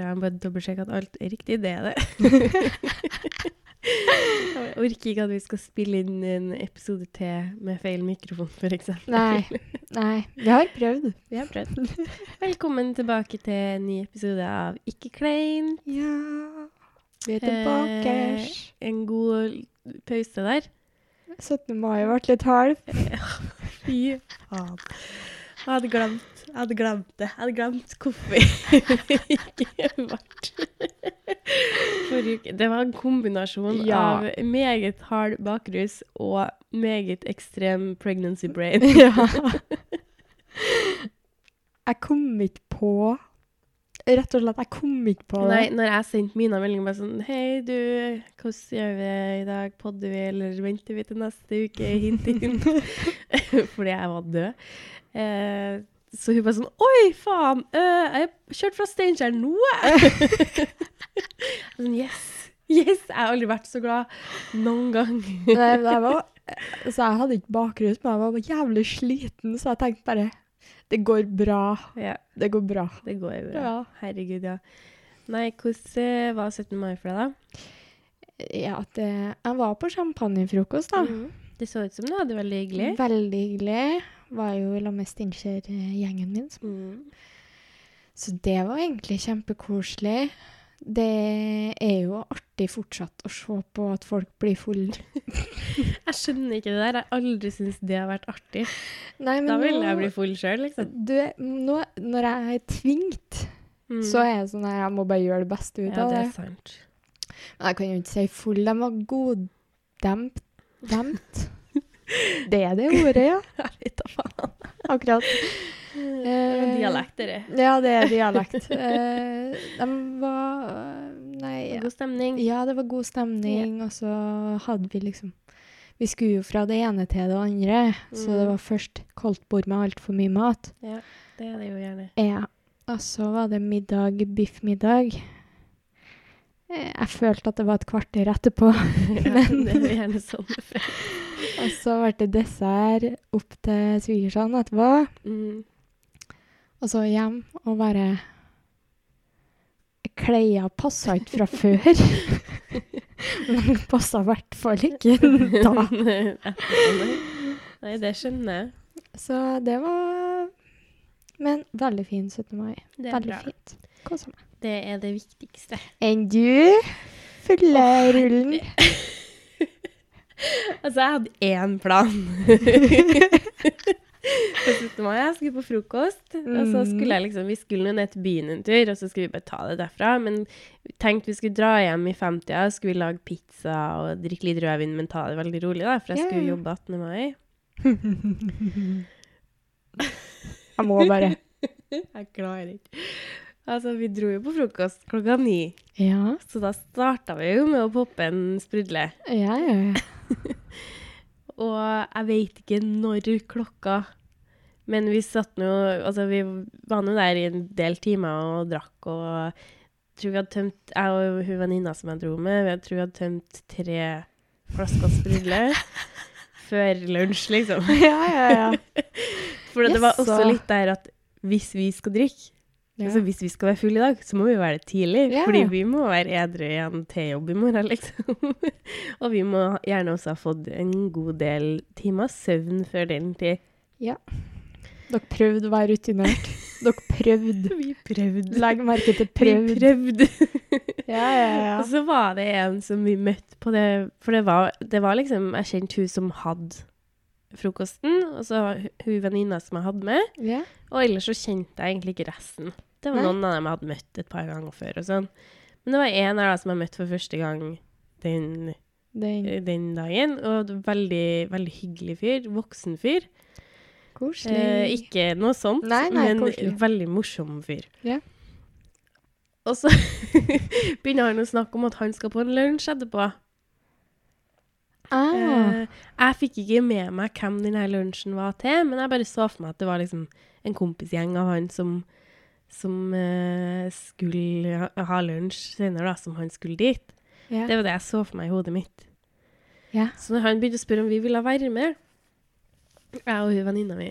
jeg må bare dobbeltsjekke at alt er riktig. Det er det. jeg orker ikke at vi skal spille inn en episode til med feil mikrofon, f.eks. Nei. Nei. Vi har prøvd. Vi har prøvd. Velkommen tilbake til en ny episode av Ikke kleint. Ja. Vi er tilbake. Eh, en god pause der. 17. mai ble litt halv. Fy faen. Jeg hadde glemt, jeg hadde glemt det. Jeg hadde glemt hvorfor det ikke ble uke. Det var en kombinasjon Ja. av meget hard bakrus og meget ekstrem pregnancy brain. ja. Jeg kom ikke på Rett og slett, jeg kom ikke på det. Nei, når jeg sendte Mina melding bare sånn Hei, du, hvordan gjør vi det i dag? Podder vi, eller venter vi til neste uke? Hint, hint. Fordi jeg var død. Eh, så hun bare sånn Oi, faen! eh, jeg kjørt fra Steinkjer nå! jeg. sånn, yes! Yes! Jeg har aldri vært så glad noen gang. Nei, jeg var, så jeg hadde ikke bakrus, men jeg var jævlig sliten, så jeg tenkte bare Det går bra. ja, Det går bra. det går bra. Ja. Herregud, ja. Nei, hvordan var 17. mai for deg, da? Ja, det, jeg var på champagnefrokost, da. Mm. Det så ut som du hadde det veldig hyggelig. Veldig hyggelig. Var jo sammen med Steinkjer-gjengen min. Mm. Så det var egentlig kjempekoselig. Det er jo artig fortsatt å se på at folk blir fulle. Jeg skjønner ikke det der. Jeg har aldri syntes det har vært artig. Nei, men Da vil nå- jeg bli full sjøl, liksom. Du, nå, når jeg er tvingt, Mm. så er jeg sånn at jeg må bare gjøre det beste ut Ja, av det det. er sant. Men Jeg kan jo ikke si full, de var goddemt. Demt. Det er det ordet, ja. Jeg vet da faen. Akkurat. Eh, dialekt, det. Ja, det er dialekt. Eh, de var Nei. God stemning. Ja, det var god stemning, og så hadde vi liksom Vi skulle jo fra det ene til det andre, så det Mm. var først koldtbord med altfor mye mat. Ja, det er det jo gjerne. Ja. Og så var det middag, biffmiddag. Eh, Jeg følte at det var et kvarter etterpå. Ja, det er jo gjerne sånn. Og så ble det dessert opp til svigersønnen etterpå. Mm. Og så hjem og bare Klærne passa ikke fra før. Men passa i hvert fall ikke da. Nei, det skjønner jeg. Så det var Men veldig fin 17. mai. Det er Veldig bra. fint. Kosa meg. Det er det viktigste. Enn du? Fulle rullen. Altså, jeg hadde én plan. På 17. mai, jeg skulle på frokost, og så skulle jeg liksom, vi skulle ned til byen en tur, og så skulle vi bare ta det derfra. Men vi tenkte vi skulle dra hjem i 50-a, skulle vi lage pizza og drikke litt rødvin, men ta det veldig rolig, da, for jeg skulle ja. jobbe 18. mai. Jeg må bare Jeg klarer ikke. Altså, vi dro jo på frokost klokka ni, Ja, så da starta vi jo med å poppe en sprudle. ja, ja. ja. Og jeg vet ikke når klokka Men vi satt nå Altså, vi var nå der i en del timer og drakk og jeg tror vi hadde tømt Jeg og hun venninna som jeg dro med, jeg tror vi hadde tømt tre flasker sprudle før lunsj, liksom. ja, ja, ja. For det var også litt der at hvis vi skal drikke Ja. Altså Hvis vi skal være fulle i dag, så må vi være det tidlig. Ja. Fordi vi må være edru igjen til jobb i morgen, liksom. og vi må gjerne også ha fått en god del timer søvn før den tid. Dere prøvde å være rutinert. Dere prøvde. Vi prøvde. Legg merke til prøvd. Vi prøvde. Ja, ja, ja. Og så var det en som vi møtte på det For det var, det var liksom Jeg kjente hun som hadde frokosten, og så hu- hun venninna som jeg hadde med. ja. Og ellers så kjente jeg egentlig ikke resten. Det var Nei. noen av dem jeg hadde møtt et par ganger før og sånn. Men det var en her da som jeg møtte for første gang den, Den den dagen. Og veldig, veldig hyggelig fyr. Voksen fyr. koselig. Eh, ikke noe sånt, Nei, nei, men koselig. veldig morsom fyr. Ja. Og så begynner han å snakke om at han skal på en lunsj etterpå. ah. Eh, jeg fikk ikke med meg hvem denne lunsjen var til, men jeg bare så for meg at det var liksom en kompisgjeng av han som, som eh, skulle ha, ha lunsj senere, da, som han skulle dit. ja. Det var det jeg så for meg i hodet mitt. ja. Så når han begynte å spørre om vi ville være med, jeg og hun venninna mi,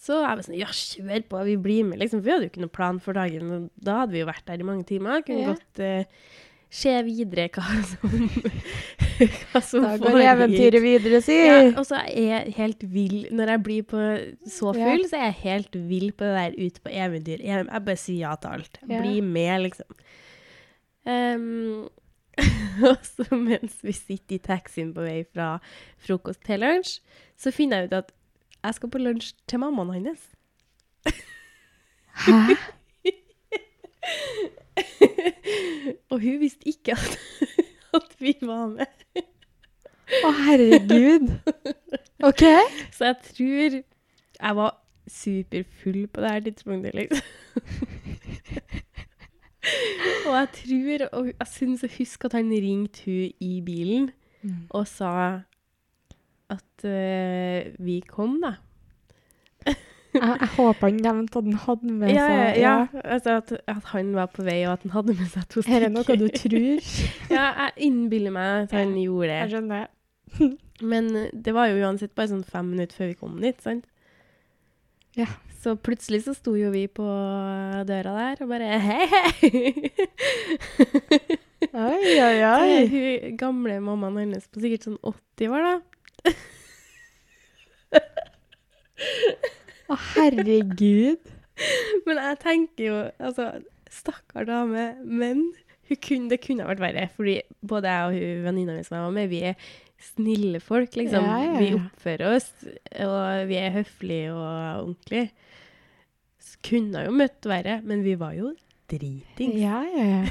Så jeg var sånn, ja, kjør på, vi blir med, liksom. For vi hadde jo ikke noen plan for dagen, da hadde vi jo vært der i mange timer. Kunne Ja. godt eh, se videre hva som, hva som Da går eventyret videre, si. Ja, og så er jeg helt vill Når jeg blir på så Ja. full, så er jeg helt vill på det der ute på eventyr. Jeg, jeg bare sier ja til alt. Ja. Bli med, liksom. Um, og så mens vi sitter i taxien på vei fra frokost til lunsj, så finner jeg ut at jeg skal på lunsj til mammaen hans. Hæ? og hun visste ikke at, at vi var med. Å, herregud. OK. Så jeg tror jeg var superfull på det her tidspunktet, liksom. og jeg tror, og jeg syns jeg husker at han ringte hun i bilen og sa at uh, vi kom, da. Jeg, jeg håper han nevnte at han hadde med Ja, ja, ja, ja. Altså at, at han var på vei, og at han hadde med seg to Her er noe du tror. ja, jeg innbiller meg at han gjorde det. Jeg skjønner. Men eh, det var jo uansett bare sånn fem minutter før vi kom dit, sant? Ja. Så plutselig så sto jo vi på døra der og bare hei, hei! Oi, oi, oi. hun gamle mammaen hennes på sikkert sånn 80 år, da. Å, herregud. Men jeg tenker jo, altså, stakkar dame, men kunne, det kunne ha vært verre. Fordi både jeg og hun venninna mi som jeg var med, vi er snille folk, liksom. Ja, ja, Vi oppfører oss, og vi er høflige og ordentlige. Kunne jo møtt verre, men vi var jo dritings. Ja, ja, ja.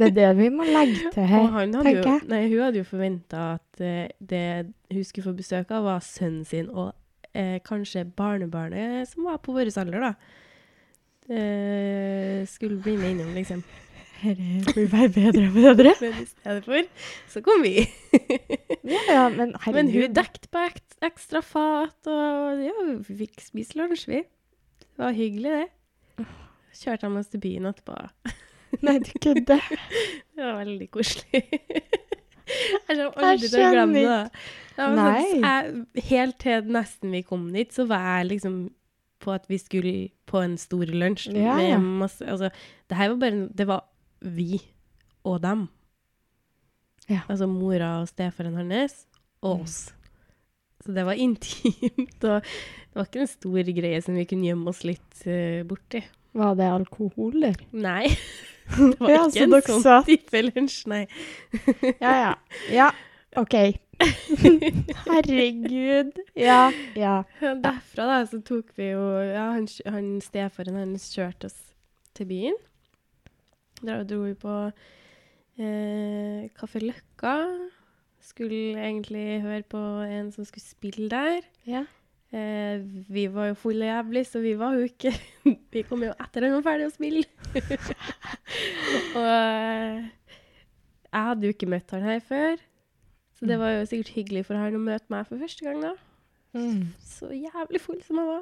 Det er det vi må legge til her, tenker jeg. nei, hun hadde jo forventa at eh, det hun skulle få besøk av, var sønnen sin og eh, kanskje barnebarnet som var på vår alder, da. Eh, skulle bli med innom, liksom. Dette blir bare bedre og bedre. Men i stedet for, så kom vi. Ja, ja, men. Men hun dekket på ekstra fat, og ja, vi fikk spise lunsj, vi. Det var hyggelig, det. Kjørte han oss til byen etterpå. Nei, du kødder. Det var veldig koselig. Jeg kommer aldri til å glemme det. Det Nei. sånn, jeg, helt til nesten vi kom dit, så var jeg liksom på at vi skulle på en stor lunsj. Ja, med masse, altså, det her var bare Det var vi og dem. Ja. Altså mora og stefaren hans og Mm. oss. Så det var intimt. Og det var ikke en stor greie som vi kunne gjemme oss litt uh, borti. Var det alkohol der? Nei. Det var Ja, ikke så en sånn satt- type lunsj, nei. Ja, ja. Ja, OK. Herregud. Ja, ja. Derfra da, så tok vi jo Ja, han, han stefaren hans kjørte oss til byen. Da dro vi på eh, Kafé Løkka. Skulle egentlig høre på en som skulle spille der. Ja. Eh, vi var jo fulle jævlig, så vi var jo ikke Vi kom jo etter han var ferdig å spille. og eh, jeg hadde jo ikke møtt han her før, så det var jo sikkert hyggelig for han å møte meg for første gang, da Mm. så jævlig full som han var.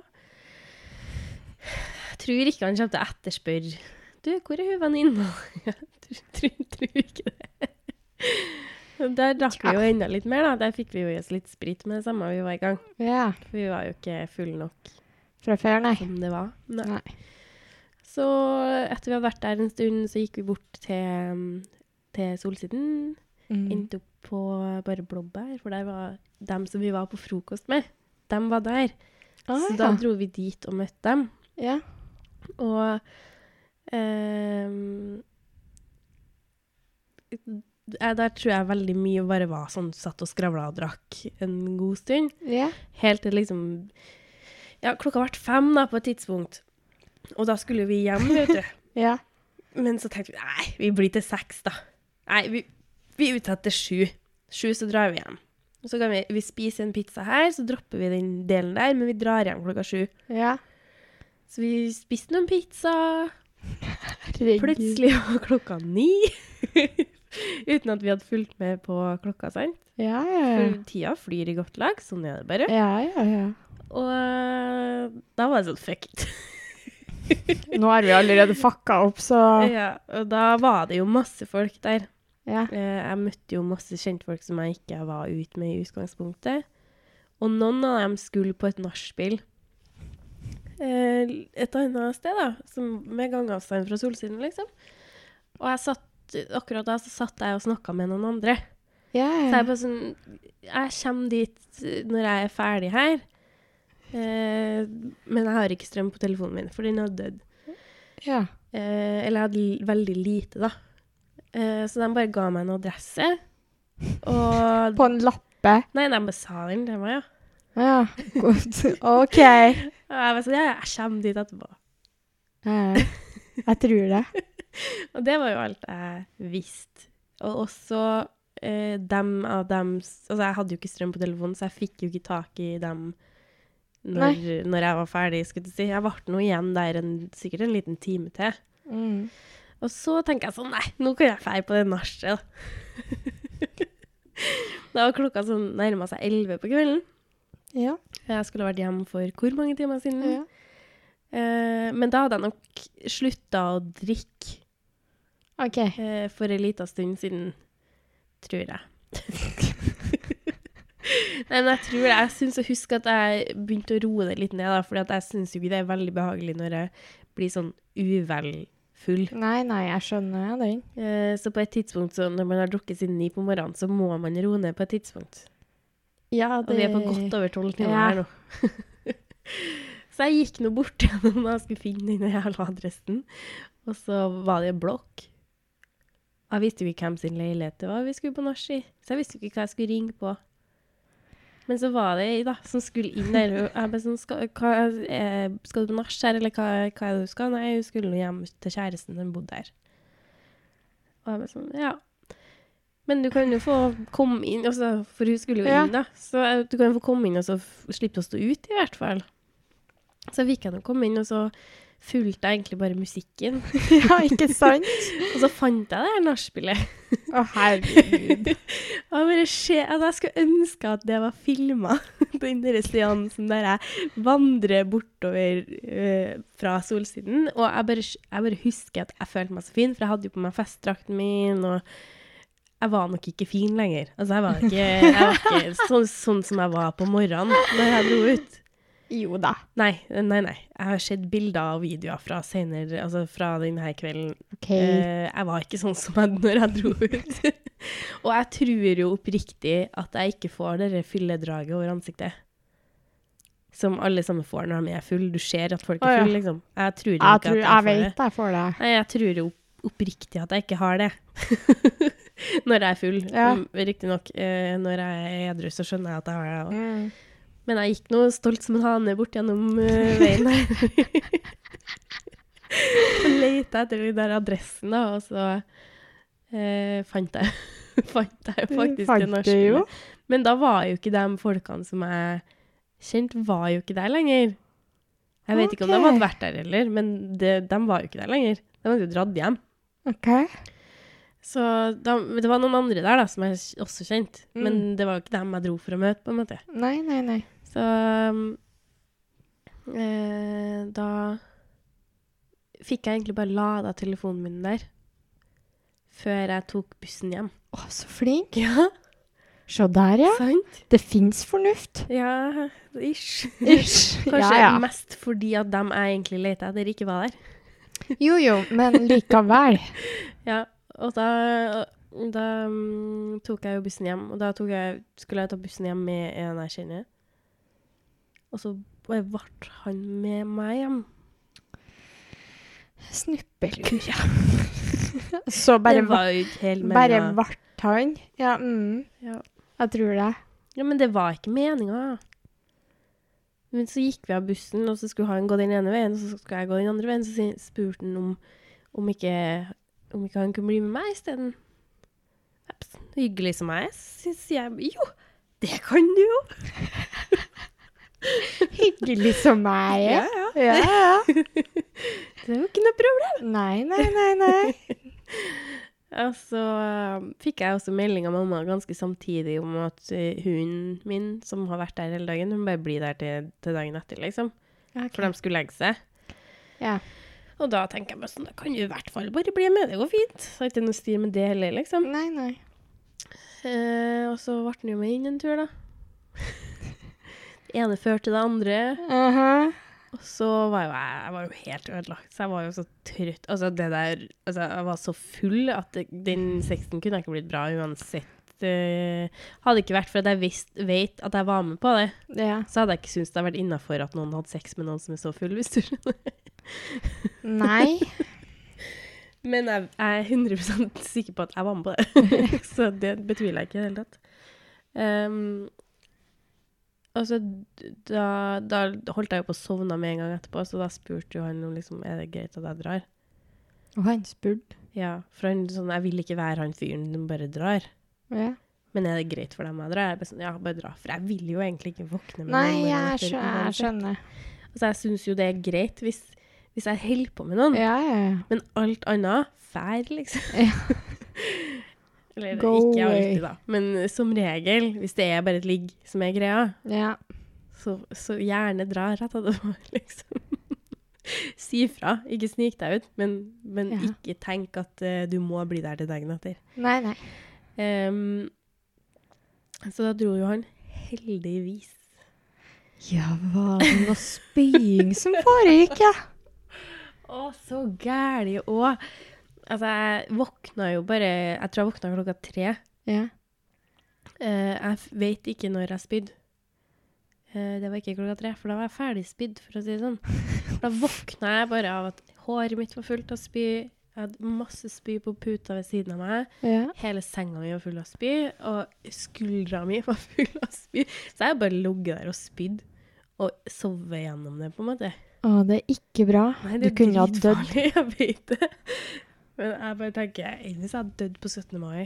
Jeg tror ikke han kommer til å etterspørre Du, hvor er hun venninna? Jeg tror, tror, tror ikke det. Der drakk vi jo enda litt mer, da. Der fikk vi jo i oss litt sprit med det samme vi var i gang. Ja. For vi var jo ikke fulle nok Fra før, nei. som det var. Nei. Nei. Så etter vi hadde vært der en stund, så gikk vi bort til, til Solsiden. Mm. Endte opp på bare Blåbær, for der var dem som vi var på frokost med. Dem var der. Ah, Så ja. da dro vi dit og møtte dem. ja. Og eh, Der tror jeg veldig mye bare var sånn satt og skravla og drakk en god stund. Ja. Helt til liksom Ja, klokka ble fem da, på et tidspunkt. Og da skulle vi hjem, vet du. Ja. Men så tenkte vi nei, vi blir til seks, da. Nei, vi, vi er ute etter sju. Sju, så drar vi hjem. Og så kan vi, vi spise en pizza her, så dropper vi den delen der, men vi drar hjem klokka sju. Ja. Så vi spiste noen pizza. Herregud. Plutselig var klokka ni. Uten at vi hadde fulgt med på klokka, sant? Ja, ja, For tida flyr i godt lag, sånn er det bare. ja. Ja, ja, Og eh, da var det sånn fuck it. Nå har vi allerede fucka opp, så Ja, og da var det jo masse folk der. ja. Eh, Jeg møtte jo masse kjentfolk som jeg ikke var ute med i utgangspunktet. Og noen av dem skulle på et nachspiel. eh, et annet sted, da, som med gangavstand fra Solsiden, liksom. Og jeg satt, akkurat da så satt jeg og snakka med noen andre. Ja, Så jeg bare sånn Jeg kommer dit når jeg er ferdig her. Eh, men jeg har ikke strøm på telefonen min, for den har dødd. ja. Eh, eller jeg hadde veldig lite, da. Eh, så de bare ga meg en adresse. Og På en lappe. Nei, de bare sa den til meg, ja. Ja, godt. OK. Og jeg var sånn, ja, jeg kommer dit etterpå. Eh, jeg tror det. Og det var jo alt jeg visste. Og også eh, dem av dem Altså, jeg hadde jo ikke strøm på telefonen, så jeg fikk jo ikke tak i dem når, når jeg var ferdig, skulle jeg si. Jeg ble nå igjen der en, sikkert en liten time til. Mm. Og så tenker jeg sånn, nei, nå kan jeg feire på det nachet, da. var klokka sånn nærma seg elleve på kvelden. Ja. Jeg skulle vært hjemme for hvor mange timer siden? ja. Eh, men da hadde jeg nok slutta å drikke OK. eh, for en liten stund siden, tror jeg. Nei, men jeg tror det. Jeg syns å huske at jeg begynte å roe det litt ned, da, for jeg syns jo ikke det er veldig behagelig når jeg blir sånn uvel full. Nei, nei, jeg skjønner den. Eh, så på et tidspunkt, så når man har drukket siden ni på morgenen, så må man roe ned på et tidspunkt. Ja, det... Og vi er på godt over tolv timer Ja. her nå. så jeg gikk nå bort gjennom da jeg skulle finne den jævla adressen, og så var det en blokk. Jeg visste jo ikke hvem sin leilighet det var vi skulle på nach i, så jeg visste jo ikke hva jeg skulle ringe på. Men så var det ei da, som skulle inn der, og jeg bare sånn, skal, hva, eh, skal du på nach her, eller hva, hva er det du skal? Nei, hun skulle hjem til kjæresten, den bodde der. Og jeg bare sånn, ja. Men du kan jo få komme inn, altså, for hun skulle jo inn da, så eh, du kan jo få komme inn og så slippe å stå ut i hvert fall. Så fikk jeg nå komme inn, og så fulgte jeg egentlig bare musikken. ja, ikke sant? Og så fant jeg det her nachspielet. Å, herregud. Og bare se, altså jeg skulle ønske at det var filma, den der seansen der jeg vandrer bortover eh, fra solsiden. Og jeg bare, jeg bare husker at jeg følte meg så fin, for jeg hadde jo på meg festdrakten min, og jeg var nok ikke fin lenger. Altså, jeg var ikke, jeg var ikke sånn, sånn som jeg var på morgenen når jeg dro ut. Jo da. Nei, nei, nei. Jeg har sett bilder og videoer fra senere, altså fra denne kvelden. OK. Eh, jeg var ikke sånn som jeg når jeg dro ut. og jeg tror jo oppriktig at jeg ikke får det fylledraget over ansiktet. Som alle sammen får når de er full. Du ser at folk er fulle, full, liksom. Jeg tror jeg, ikke tror, at jeg jeg får det. vet jeg får det. Nei, jeg tror jo oppriktig at jeg ikke har det. når jeg er full. Ja. Riktignok, eh, når jeg er edru, så skjønner jeg at jeg har det. også. Mm. Men jeg gikk nå stolt som en hane bort gjennom uh, veien der. og leita etter den der adressen, da, og så uh, fant jeg fant jeg faktisk Fant det norske. Men da var jo ikke de folkene som jeg kjente, var jo ikke der lenger. Jeg vet ikke om de hadde vært der heller, men det, de var jo ikke der lenger. De hadde jo dratt hjem. OK. Så de, det var noen andre der da, som jeg også kjente, men Mm. det var jo ikke dem jeg dro for å møte, på en måte. Nei, nei, nei. Så um, eh, da fikk jeg egentlig bare lada telefonen min der før jeg tok bussen hjem. Å, så flink. Ja, Se der, ja. sant? Det fins fornuft. Ja, ish. Ish. Kanskje Ja, ja. mest fordi at dem jeg egentlig lette etter, ikke var der. Jo, jo, men likevel. Ja, og da, da um, tok jeg jo bussen hjem, og da jeg, skulle jeg ta bussen hjem med en jeg kjenner. Og så ble han med meg hjem. Snuppelkur, ja. Så bare, det var jo ikke helt bare vart han. Ja, mm, Ja. jeg tror det. Ja, men det var ikke meninga. Men så gikk vi av bussen, og så skulle han gå den ene veien, og så skulle jeg gå den andre veien. Så spurte han om, om, ikke, om ikke han kunne bli med meg isteden. Hyggelig som jeg er, sier jeg jo, det kan du jo. Hyggelig som meg Ja, ja. Ja, ja. Det jo ikke noe problem. Nei, nei, nei, nei. Og så um, fikk jeg også melding av mamma ganske samtidig om at uh, hunden min, som har vært der hele dagen, hun bare blir der til, til dagen etter, liksom. For de skulle legge seg. Ja. Og da tenker jeg meg sånn, da kan du i hvert fall bare bli med, det går fint. Så er ikke noe styr med det heller, liksom. Nei, nei. Eh, og så ble han jo med inn en tur, da. ene førte til det andre. Aha. Og så var jo jeg, jeg var jo helt ødelagt, så jeg var jo så trøtt. Altså, det der Altså, jeg var så full at det, den sexen kunne ikke blitt bra uansett. hadde det ikke vært for at jeg visst, vet at jeg var med på det, Ja. så hadde jeg ikke syntes det hadde vært innafor at noen hadde sex med noen som er så full, hvis du skjønner. Nei. Men jeg, jeg er 100% sikker på at jeg var med på det. så det betviler jeg ikke i det hele tatt. Ehm, og så da, da holdt jeg jo på å sovne med en gang etterpå, så da spurte jo han om liksom, er det greit at jeg drar. Og han spurte. Ja, for han sånn, jeg vil ikke være han fyren som bare drar. Ja. Men er det greit for dem å dra? Jeg bare sånn, ja, bare dra. For jeg vil jo egentlig ikke våkne med Nei, noen jeg, skjø jeg skjønner. Altså, jeg syns jo det er greit hvis, hvis jeg holder på med noen. Ja, ja, ja. Men alt annet fær, liksom. Ja. Eller Go ikke away. alltid, da. Men som regel, hvis det er bare et ligg som er greia, ja. så, så gjerne dra rett etterpå, liksom. si fra. Ikke snik deg ut, men, men Ja. ikke tenk at uh, du må bli der til dagen etter. Nei, nei. Um, så da dro jo han heldigvis. Ja, hva det var spying som foregikk, ja? Å, så gæli òg. Altså, jeg våkna jo bare Jeg tror jeg våkna klokka tre. Ja. Eh, jeg vet ikke når jeg spydde. Eh, det var ikke klokka tre, for da var jeg ferdig spydd, for å si det sånn. Da våkna jeg bare av at håret mitt var fullt av spy. Jeg hadde masse spy på puta ved siden av meg. ja. Hele senga mi var full av spy, og skuldra mi var full av spy. Så jeg bare ligget der og spydd, og sovet gjennom det, på en måte. Å, det er ikke bra. Nei, Du kunne ha dødd. Jeg vet det. Men jeg bare tenker, enn har jeg dødd på 17. mai?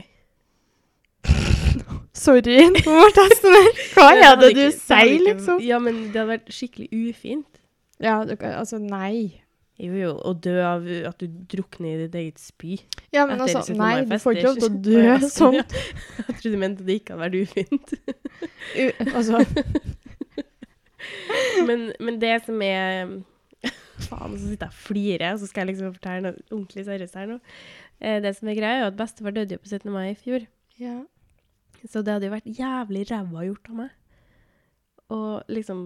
Sorry, nå ble jeg sånn. Hva er det du sier, liksom? Ja, men det hadde vært skikkelig ufint. Ja, du, altså, nei. Jo, jo, å dø av at du drukner i ditt eget spy. Ja, men altså, nei, du får ikke lov til å dø ja, sånn. Jeg trodde du mente det ikke hadde vært ufint. U- Altså, Men, men det som er Faen, så sitter jeg og flirer, og så skal jeg liksom fortelle noe ordentlig seriøst her nå. Eh, Det som er greia, er jo at bestefar døde jo på 17. mai i fjor. ja. Så det hadde jo vært jævlig ræva gjort av meg. Og liksom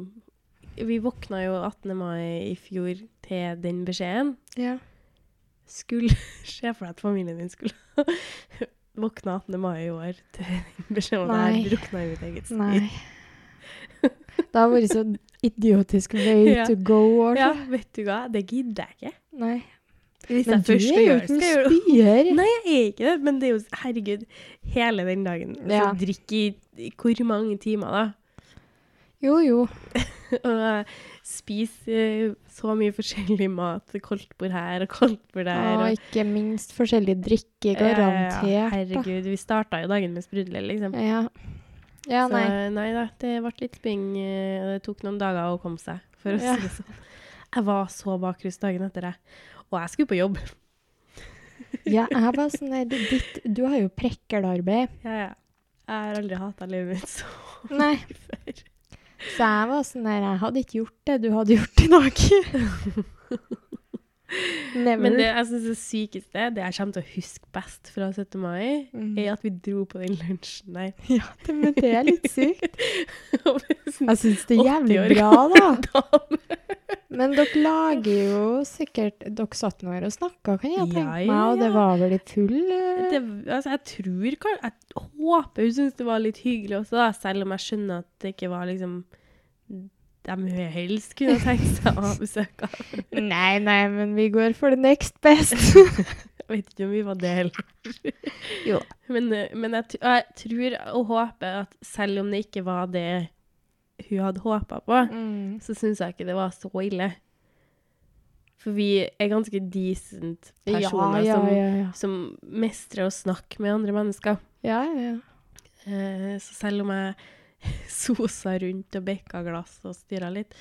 Vi våkna jo 18. mai i fjor til den beskjeden. Ja. Skulle Se for deg at familien din skulle våkne 18. mai i år til den beskjeden om at Nei. jeg drukna i mitt eget spy. Det har vært så idiotisk way Ja. to go. Også. Ja, vet du hva, det gidder jeg ikke. Nei. Hvis Men du er jo ikke en noen spyer. Nei, jeg er ikke det, men det er jo Herregud, hele den dagen. Ja. Så drikk i, i hvor mange timer, da? Jo, jo. Og spis eh, så mye forskjellig mat. Koldtbord her og koldtbord der. Og og- ikke minst forskjellig drikke, Ja, ja, ja. garantert. da. Herregud, vi starta jo dagen med sprudler, liksom. Ja. Ja, så nei. nei da, det ble litt sping. eh, Det tok noen dager å komme seg, for å si det sånn. Jeg var så bakrus dagen etter det. Og jeg skulle på jobb. Ja, jeg var sånn der, ditt, Du har jo prekkelarbeid. Ja, ja. Jeg har aldri hata livet mitt så Nei. før. Så jeg var sånn der Jeg hadde ikke gjort det du hadde gjort i dag. Never. Men det jeg syns er sykeste, det jeg kommer til å huske best fra 17. mai, Mm. er at vi dro på den lunsjen der. Ja, det, men det er litt sykt. Sånn Jeg syns det er jævlig bra, da. Men dere lager jo sikkert Dere satt nå her og snakka, kan jeg tenke ja, meg, og det var vel i full det, altså, jeg tror Jeg håper hun syntes det var litt hyggelig også, da, selv om jeg skjønner at det ikke var liksom hun helst kunne tenkt seg å besøke. Nei, nei, men vi går for the next best. Jeg vet ikke om vi var det heller. Jo. Men, eh, men jeg, jeg tror og håper at selv om det ikke var det hun hadde håpa på, Mm. så syns jeg ikke det var så ille. For vi er ganske decent personer ja, som, ja, ja. som mestrer å snakke med andre mennesker. Ja, ja, ja. Eh, så selv om jeg sosa rundt og bekka glass og styra litt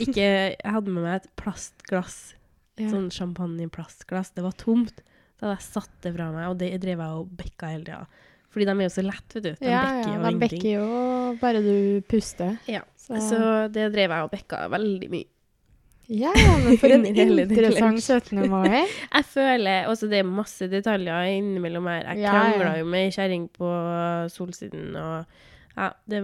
Ikke Jeg hadde med meg et plastglass, ja. sånn champagneplastglass. Det var tomt. Da hadde jeg satt det fra meg, og det drev jeg og bekka hele tida. Fordi de er jo så lett, vet du. De ja, bekker ja, jo de ingenting. bekker jo bare du puster. Ja. Så, Så det drev jeg og bekka veldig mye. ja, men for en interessant 17. mai. Jeg føler også det er masse detaljer innimellom her. Jeg krangla jo med ei kjerring på Solsiden, og ja, det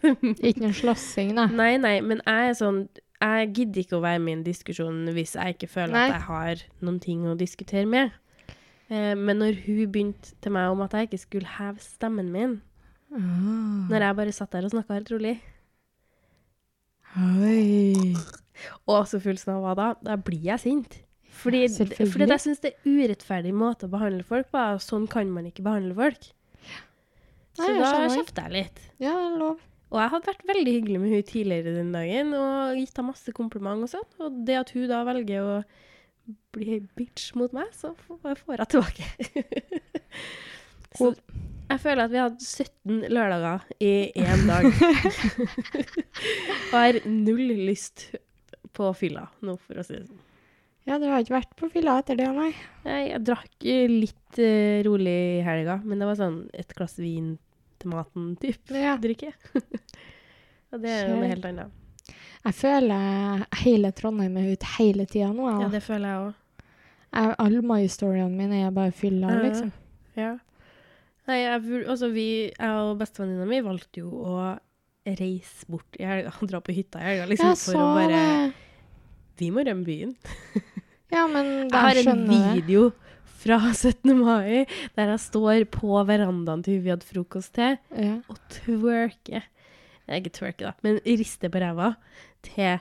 Ikke noe slåssing, da. Nei, nei, men jeg er sånn jeg gidder ikke å være med i en diskusjon hvis jeg ikke føler Nei. at jeg har noen ting å diskutere med. Eh, men når hun begynte til meg om at jeg ikke skulle heve stemmen min, oh. når jeg bare satt der og snakka helt rolig, Oi. og så full som jeg var da, da blir jeg sint. Fordi, Ja, fordi jeg syns det er urettferdig måte å behandle folk på, sånn kan man ikke behandle folk. Så Nei, da kjefta jeg litt. Ja, lov. Og jeg hadde vært veldig hyggelig med hun tidligere den dagen og gitt henne masse kompliment og sånn. Og det at hun da velger å bli ei bitch mot meg, så får jeg tilbake. så jeg føler at vi hadde 17 lørdager i én dag. og har null lyst på fylla nå, for å si det sånn. Ja, du har ikke vært på fylla etter det, nei? Jeg, Jeg drakk eh, litt uh, rolig i helga, men det var sånn et glass vin til maten-type Ja. drikke. og det er jo noe helt annet. Jeg føler hele Trondheim er ute hele tida nå. Ja, Ja. det føler jeg òg. Alle my-storyene mine er bare fylla, Ja. liksom. Ja. Nei, jeg, altså vi, jeg og bestevenninna mi valgte jo å reise bort i helga, dra på hytta i helga, liksom, for å bare det. Vi må rømme byen. Ja, men Jeg har en video fra 17. mai der jeg står på verandaen til hun vi hadde frokost til, Ja. og twerker. Ikke twerker, da, men rister på ræva til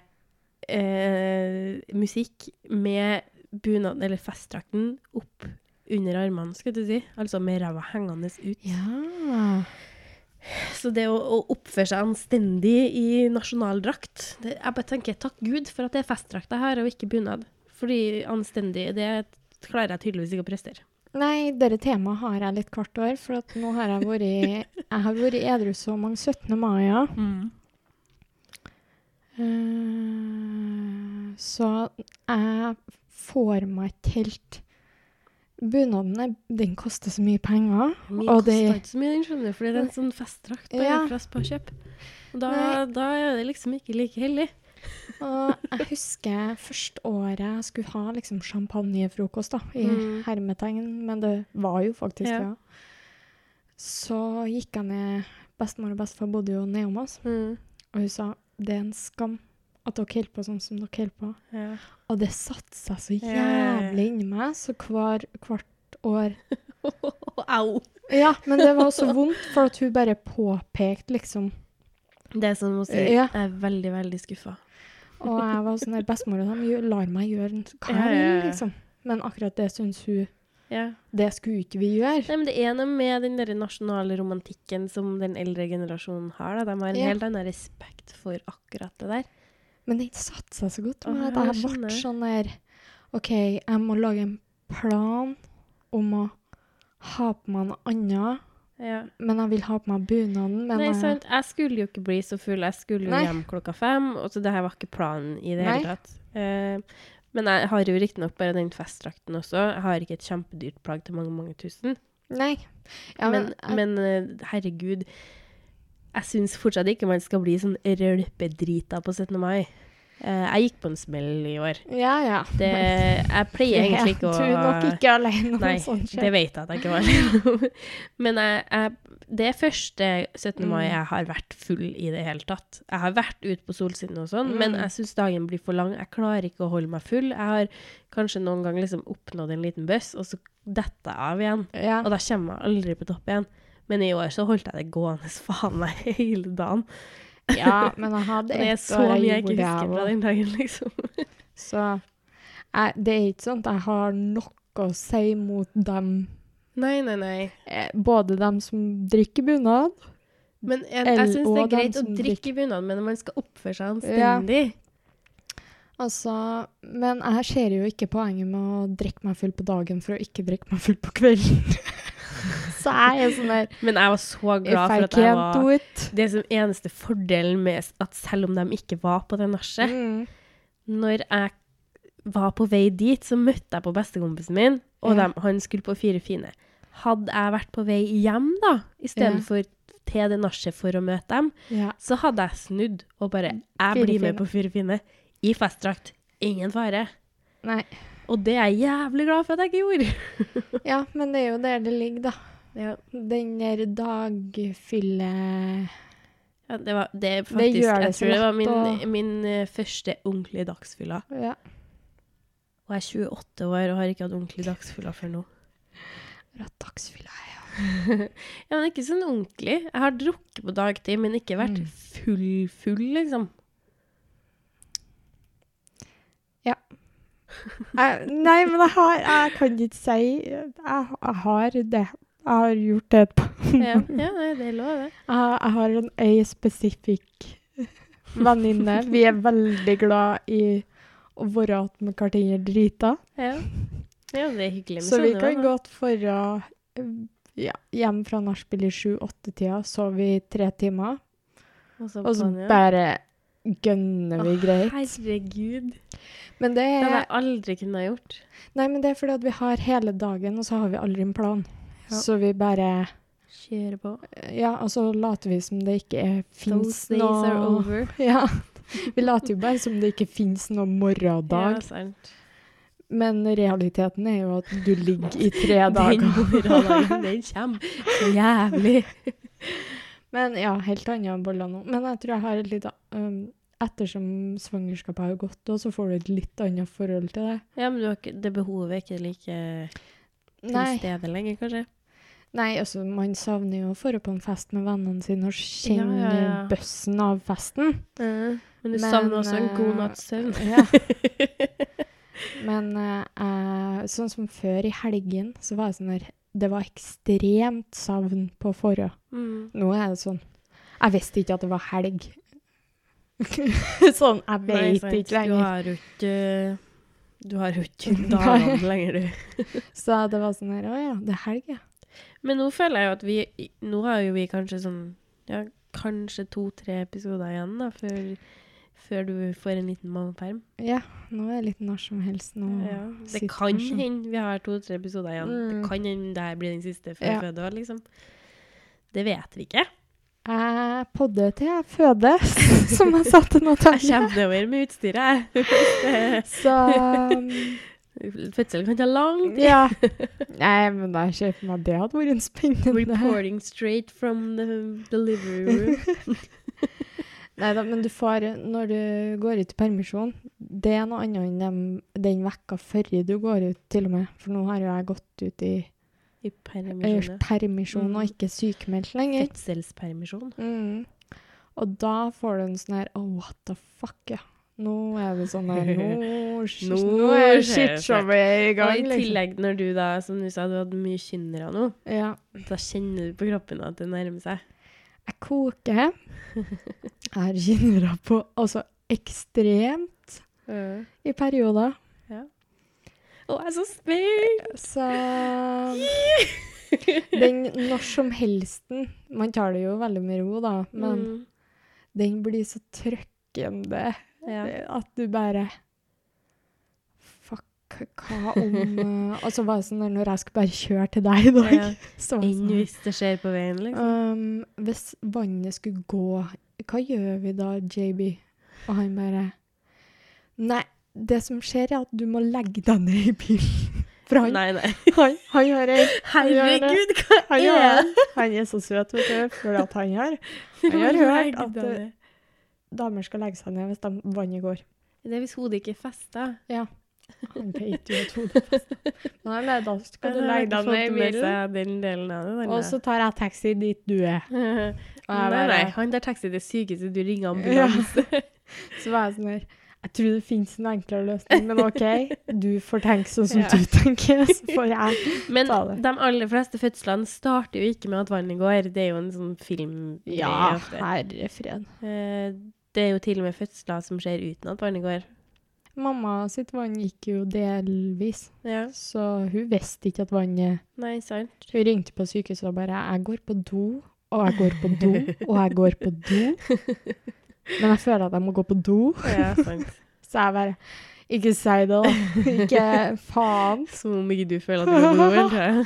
eh, musikk med bunaden, eller festdrakten, opp under armene, skal du si. Altså med ræva hengende ut. ja. Så det å, å oppføre seg anstendig i nasjonaldrakt det, Jeg bare tenker takk Gud for at det er festdrakt jeg har, og ikke bunad. Fordi anstendig, det klarer jeg tydeligvis ikke å prestere. Nei, dette temaet har jeg litt hvert år, for at nå har jeg vært Jeg har vært edru så mange 17. mai, ja. Eh, så jeg får meg ikke telt. Bunaden den koster så mye penger. Min Og koster ikke så mye, den skjønner du, for det er en sånn festdrakt bare Ja. på kjøp. Og da, da er det liksom ikke like heldig. Og jeg husker første året jeg skulle ha liksom champagnefrokost, da, i Mm. hermetegn, men det var jo faktisk Ja. det. Ja. Så gikk jeg ned Bestemor og bestefar bodde jo nedom oss, Mm. og hun sa det er en skam at dere holder på sånn som dere holder på. Ja. Og det satte seg så jævlig inni meg, så hver, hvert år Au! Ja, men det var så vondt, for at hun bare påpekte, liksom. Det som hun sier. Ja. Jeg er veldig, veldig skuffa. Og jeg var sånn der, Bestemora de lar meg gjøre hva jeg vil, liksom. Men akkurat det syns hun Ja. Det skulle ikke vi gjøre. Nei, men det er noe med den der nasjonale romantikken som den eldre generasjonen har. Da. De har en Ja. helt annen respekt for akkurat det der. Men den satte seg så godt. Med at jeg ble sånn der OK, jeg må lage en plan om å ha på meg noe annet. Ja. Men jeg vil ha på meg bunaden. Men Nei, sant. Jeg skulle jo ikke bli så full. Jeg skulle jo Nei. hjem klokka fem. Og så det her var ikke planen i det hele tatt. Uh, men jeg har jo riktignok bare den festdrakten også. Jeg har ikke et kjempedyrt plagg til mange, mange tusen. Nei. Ja, men men, jeg- men eh, herregud, jeg syns fortsatt ikke man skal bli sånn rølpedrita på 17. mai. Eh, jeg gikk på en smell i år. Ja, ja. Det, jeg pleier egentlig ikke å Du er nok ikke alene om Nei, sånt det vet jeg at jeg ikke var alene om. Men jeg, jeg, det er første 17. mai Mm. jeg har vært full i det hele tatt. Jeg har vært ute på solsiden og sånn, men Mm. jeg syns dagen blir for lang. Jeg klarer ikke å holde meg full. Jeg har kanskje noen ganger liksom oppnådd en liten bøss, og så detter jeg av igjen. Ja. Og da kommer jeg aldri på topp igjen. Men i år så holdt jeg det gående faen meg hele dagen. ja, men jeg hadde Og det er så mye jeg jeg ikke husker jeg fra den dagen, liksom. Så jeg, det er ikke sånn at jeg har noe å si mot dem, Nei, nei, nei. eh, både dem som drikker bunad Men jeg, jeg syns det er greit å drikke i bunad, men man skal oppføre seg Ja. anstendig. Altså, men jeg ser jo ikke poenget med å drikke meg full på dagen for å ikke drikke meg full på kvelden. Så jeg er sånn der Men jeg var så glad for at jeg var. Det som eneste fordelen med at selv om de ikke var på det nachet Mm. Når jeg var på vei dit, så møtte jeg på bestekompisen min, og Ja. dem- han skulle på Fire fine. Hadde jeg vært på vei hjem, da, istedenfor til det nachet for å møte dem, Ja. så hadde jeg snudd og bare Jeg blir med på Fire fine. I festdrakt. Ingen fare. Nei. Og det er jeg jævlig glad for at jeg ikke gjorde. Ja, men det er jo der det ligger, da. Ja. Den der dagfylle... Ja, det, var, det er faktisk gjør det Jeg tror det var min, min eh, første ordentlige dagsfylla. Ja. Og jeg er 28 år og har ikke hatt ordentlig dagsfylla før nå. Rett dagsfylla, ja. Ja, men ikke sånn ordentlig. Jeg har drukket på dagtid, men ikke vært Mm. full, full, liksom. Jeg, nei, men jeg har Jeg kan ikke si Jeg, jeg har det. Jeg har gjort det et par Ja, ja det er lov, det. Jeg, jeg har en ei spesifikk venninne. Vi er veldig glad i å være att med hverandre drita. Ja. ja, det er hyggelig med Så vi kan godt dra ja, hjem fra nachspiel i sju-åtte-tida, sover i tre timer, Og så og så bare gønner vi Å, greit. Herregud. Men det Det hadde er jeg aldri kunnet gjort. Nei, men det er fordi at vi har hele dagen, og så har vi aldri en plan. Ja. Så vi bare Kjører på. Ja, og så later vi som det ikke fins Those days are over. Ja. Vi later jo bare som det ikke fins noen morgendag. Ja, sant. Men realiteten er jo at du ligger i tre dager. Den morgendagen, den kommer så jævlig. Men ja, helt andre boller nå. Men jeg tror jeg har et litt um, Ettersom svangerskapet har gått, og så får du et litt annet forhold til det. Ja, men du har ikke, det behovet er ikke like til stede lenger, kanskje? Nei altså, man savner jo å dra på en fest med vennene sine og kjenne Ja, ja, ja. bøssen av festen. Men du Men, savner også en god eh, natts søvn. Ja. Men uh, sånn som før i helgen, så var det sånn der Det var ekstremt savn på forhånd. Mm. Nå er det sånn Jeg visste ikke at det var helg. sånn, jeg veit vet lenger. ikke Du har jo ikke Du har jo ikke dagene lenger, du. Så det var sånn her Å ja, det er helg, ja. Men nå føler jeg jo at vi Nå har jo vi kanskje sånn Ja, kanskje to-tre episoder igjen, da, før, før du får en liten mammaperm. Ja, nå er det litt når som helst. Nå Ja, det kan hende vi har to-tre episoder igjen. Mm. Det kan hende det her blir den siste før Ja. jeg føder, liksom. Det vet vi ikke. Jeg podder til jeg føder, som jeg sa til Jeg Natalie. kommer nedover med utstyret, jeg. Så um, Fødsel kan ta lang tid. ja. Nei, men jeg ser for meg det hadde vært en spennende Reporting straight from the delivery room. Nei da, men du får Når du går ut i permisjon, det er noe annet enn den vekka før du går ut, til og med. For nå har jo jeg gått ut i I permisjon og Mm. ikke sykemeldt lenger. Fødselspermisjon. Mm. Og da får du en sånn her Oh, what the fuck, ja. Nå er det sånn her Nå, Nå nå er shitshowet i Og gang, i liksom. tillegg, når du da, som du sa, du hadde mye kynnere nå, Ja. da kjenner du på kroppen at det nærmer seg. Jeg koker. Jeg har kynnere på altså ekstremt i perioder. Å, jeg er så spent! Så den når som helsten Man tar det jo veldig med ro, da, men Mm. den blir så trykkende Ja. at du bare Fuck, hva om Og så var det sånn når jeg skulle bare kjøre til deg i dag Ja. så det Enn sånn, hvis det skjer på veien, liksom. um, Hvis vannet skulle gå, hva gjør vi da, JB? Og han bare Nei, det som skjer, er at du må legge deg ned i bilen. For han, Nei, nei. han, han har ei Herregud, hva er det? han er så søt, vet du. For at han har han har hørt at. Damer skal legge seg ned hvis de, vannet går. Det er hvis hodet ikke er festa. Han vet jo at hodet er fast. Nei, da skal du legge deg ned i bilen. den delen av det. Og så tar jeg taxi dit du er. Nei, nei, han tar taxi til sykehuset, du ringer ambulanse. Så var jeg sånn her Jeg tror det finnes en enklere løsning, men OK. Du får tenke sånn som Ja. du tenker, så får jeg Men Ta det. de aller fleste fødslene starter jo ikke med at vannet går. Det er jo en sånn film. Ja, herre fred. Eh, Det er jo til og med fødsler som skjer uten at vannet går. Mamma sitt vann gikk jo delvis, Ja, så hun visste ikke at vannet nei, sant. Hun ringte på sykehuset og bare 'Jeg går på do, og jeg går på do, og jeg går på do'. Men jeg føler at jeg må gå på do, Ja, sant. så jeg bare Ikke si det, da. Ikke faen. Som om ikke du føler at du går på do, eller?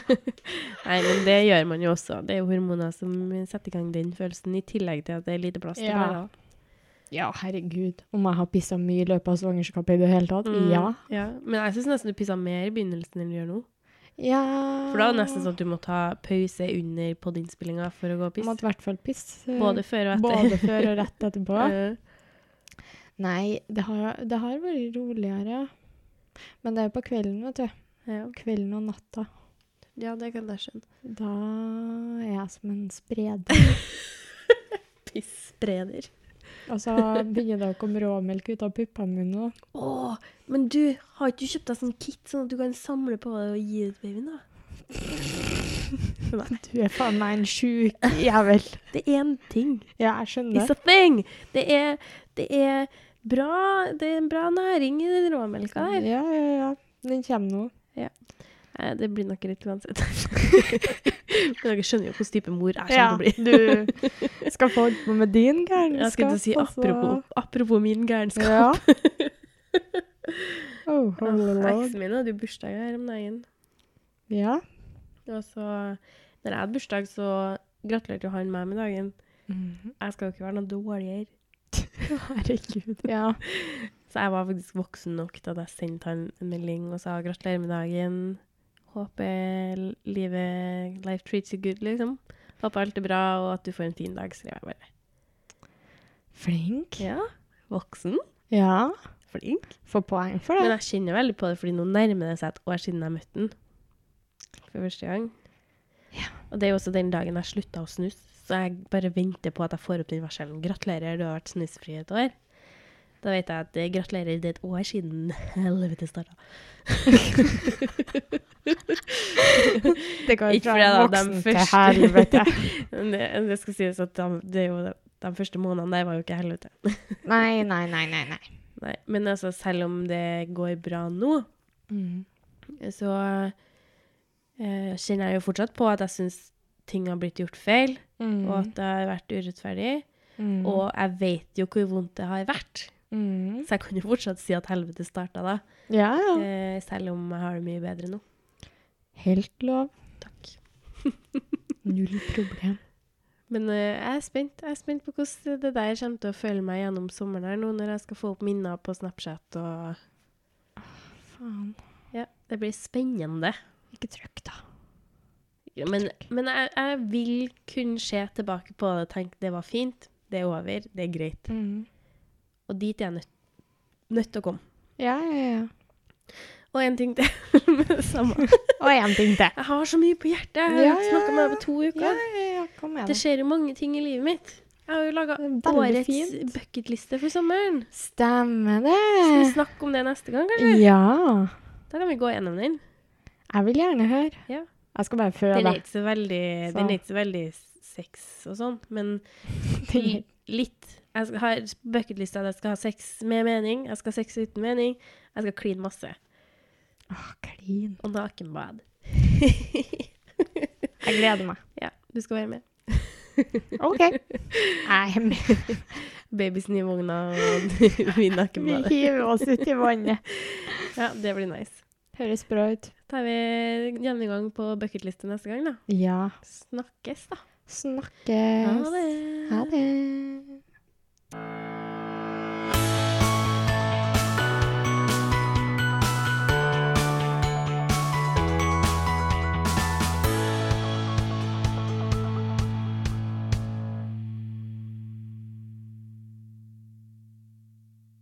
Nei, men det gjør man jo også. Det er jo hormoner som setter i gang den følelsen, i tillegg til at det er lite plass til Ja. blæra. Ja, herregud. Om jeg har pissa mye i løpet av svangerskapet i det hele tatt? Mm, Ja. ja. Men jeg syns nesten du pissa mer i begynnelsen enn du gjør nå. Ja For da er det nesten sånn at du må ta pause under podinnspillinga for å gå og Måtte i hvert fall pisse. Både før og etter. Både før og rett etterpå. Eh, Nei, det har, det har vært roligere. Men det er jo på kvelden, vet du. ja. Kvelden og natta. ja, det kan jeg skjønne. Da er jeg som en spreder. Pisspreder. Og så begynner det å komme råmelk ut av puppene mine. Å, men du, har ikke du kjøpt deg sånn kit, sånn at du kan samle på det og gi det til babyen, da? Nei. Du er faen meg en sjuk jævel. Det er en ting. Ja, jeg skjønner. It's a thing! Det er, det er bra Det er en bra næring i den råmelka der. Ja, ja, ja. Den kommer nå. Ja. Det blir nok litt uansett. Men dere skjønner jo hvordan type mor jeg kommer Ja, til å bli. du skal få holde på med din gærenskap. Jeg skal du si apropos, apropos min gærenskap. Ja. oh. Eksen min hadde jo bursdag her om dagen. Ja. Og så, når jeg hadde bursdag, så gratulerte jo han meg med dagen. Mm. Jeg skal jo ikke være noe dårligere. Herregud. Ja. Så jeg var faktisk voksen nok til at jeg sendte han en melding og sa gratulerer med dagen. Håper livet Life treats you good, liksom. Håper alt er bra, og at du får en fin dag, skrev jeg bare. Flink. Ja, voksen. Ja. Flink. Får poeng for det. Men jeg kjenner veldig på det, fordi nå nærmer det seg et år siden jeg møtte den. For første gang. Ja. Og det er jo også den dagen jeg slutta å snuse, Så jeg bare venter på at jeg får opp den varselen. Gratulerer, du har vært snusfri et år. Da vet jeg at jeg gratulerer, det er et år siden helvete starta. Det går fra voksen til helvete. Det, det skal sies at de, det jo de, de første månedene der var jo ikke helvete. Nei, nei, nei, nei. nei. Nei, men altså, selv om det går bra nå, Mm. så eh, kjenner jeg jo fortsatt på at jeg syns ting har blitt gjort feil, Mm. og at det har vært urettferdig. Mm. Og jeg vet jo hvor vondt det har vært. Mm. Så jeg kan jo fortsatt si at helvete starta da, Ja, ja. eh, selv om jeg har det mye bedre nå. Helt lov. Takk. Null problem. Men eh, jeg er spent Jeg er spent på hvordan det der kommer til å føle meg gjennom sommeren her nå, når jeg skal få opp minner på Snapchat og Faen. Ja, det blir spennende. Ikke trykk, da. Ja, men men jeg, jeg vil kunne se tilbake på det og tenke det var fint, det er over, det er greit. Mm. Og dit er jeg nødt, nødt til å komme. Ja, ja, ja. Og en ting til samme. Og én ting til. Jeg har så mye på hjertet. Jeg har Ja, ja, snakka med deg på to uker. Ja, ja, ja. Kom igjen. Det skjer jo mange ting i livet mitt. Jeg har jo laga årets bucketliste for sommeren. Stemmer det. Skal vi snakke om det neste gang, kanskje? Ja. Da kan vi gå gjennom den. Jeg vil gjerne høre. Ja. Jeg skal bare Den føle. er ikke så veldig, Så. den er ikke så veldig sex og sånn, men Den li- litt. Jeg skal ha bucketlista at jeg skal ha sex med mening, jeg skal ha sex uten mening, jeg skal kline masse. Åh, klin. Og nakenbad. Jeg gleder meg. ja, du skal være med. OK. Jeg er med. Babysen i vogna og vi Vi hiver oss ut i vannet. Ja, det blir nice. Høres bra ut. tar vi gjennomgang på bucketliste neste gang, da. Ja. Snakkes, da. Snakkes. Ha det. Ha det.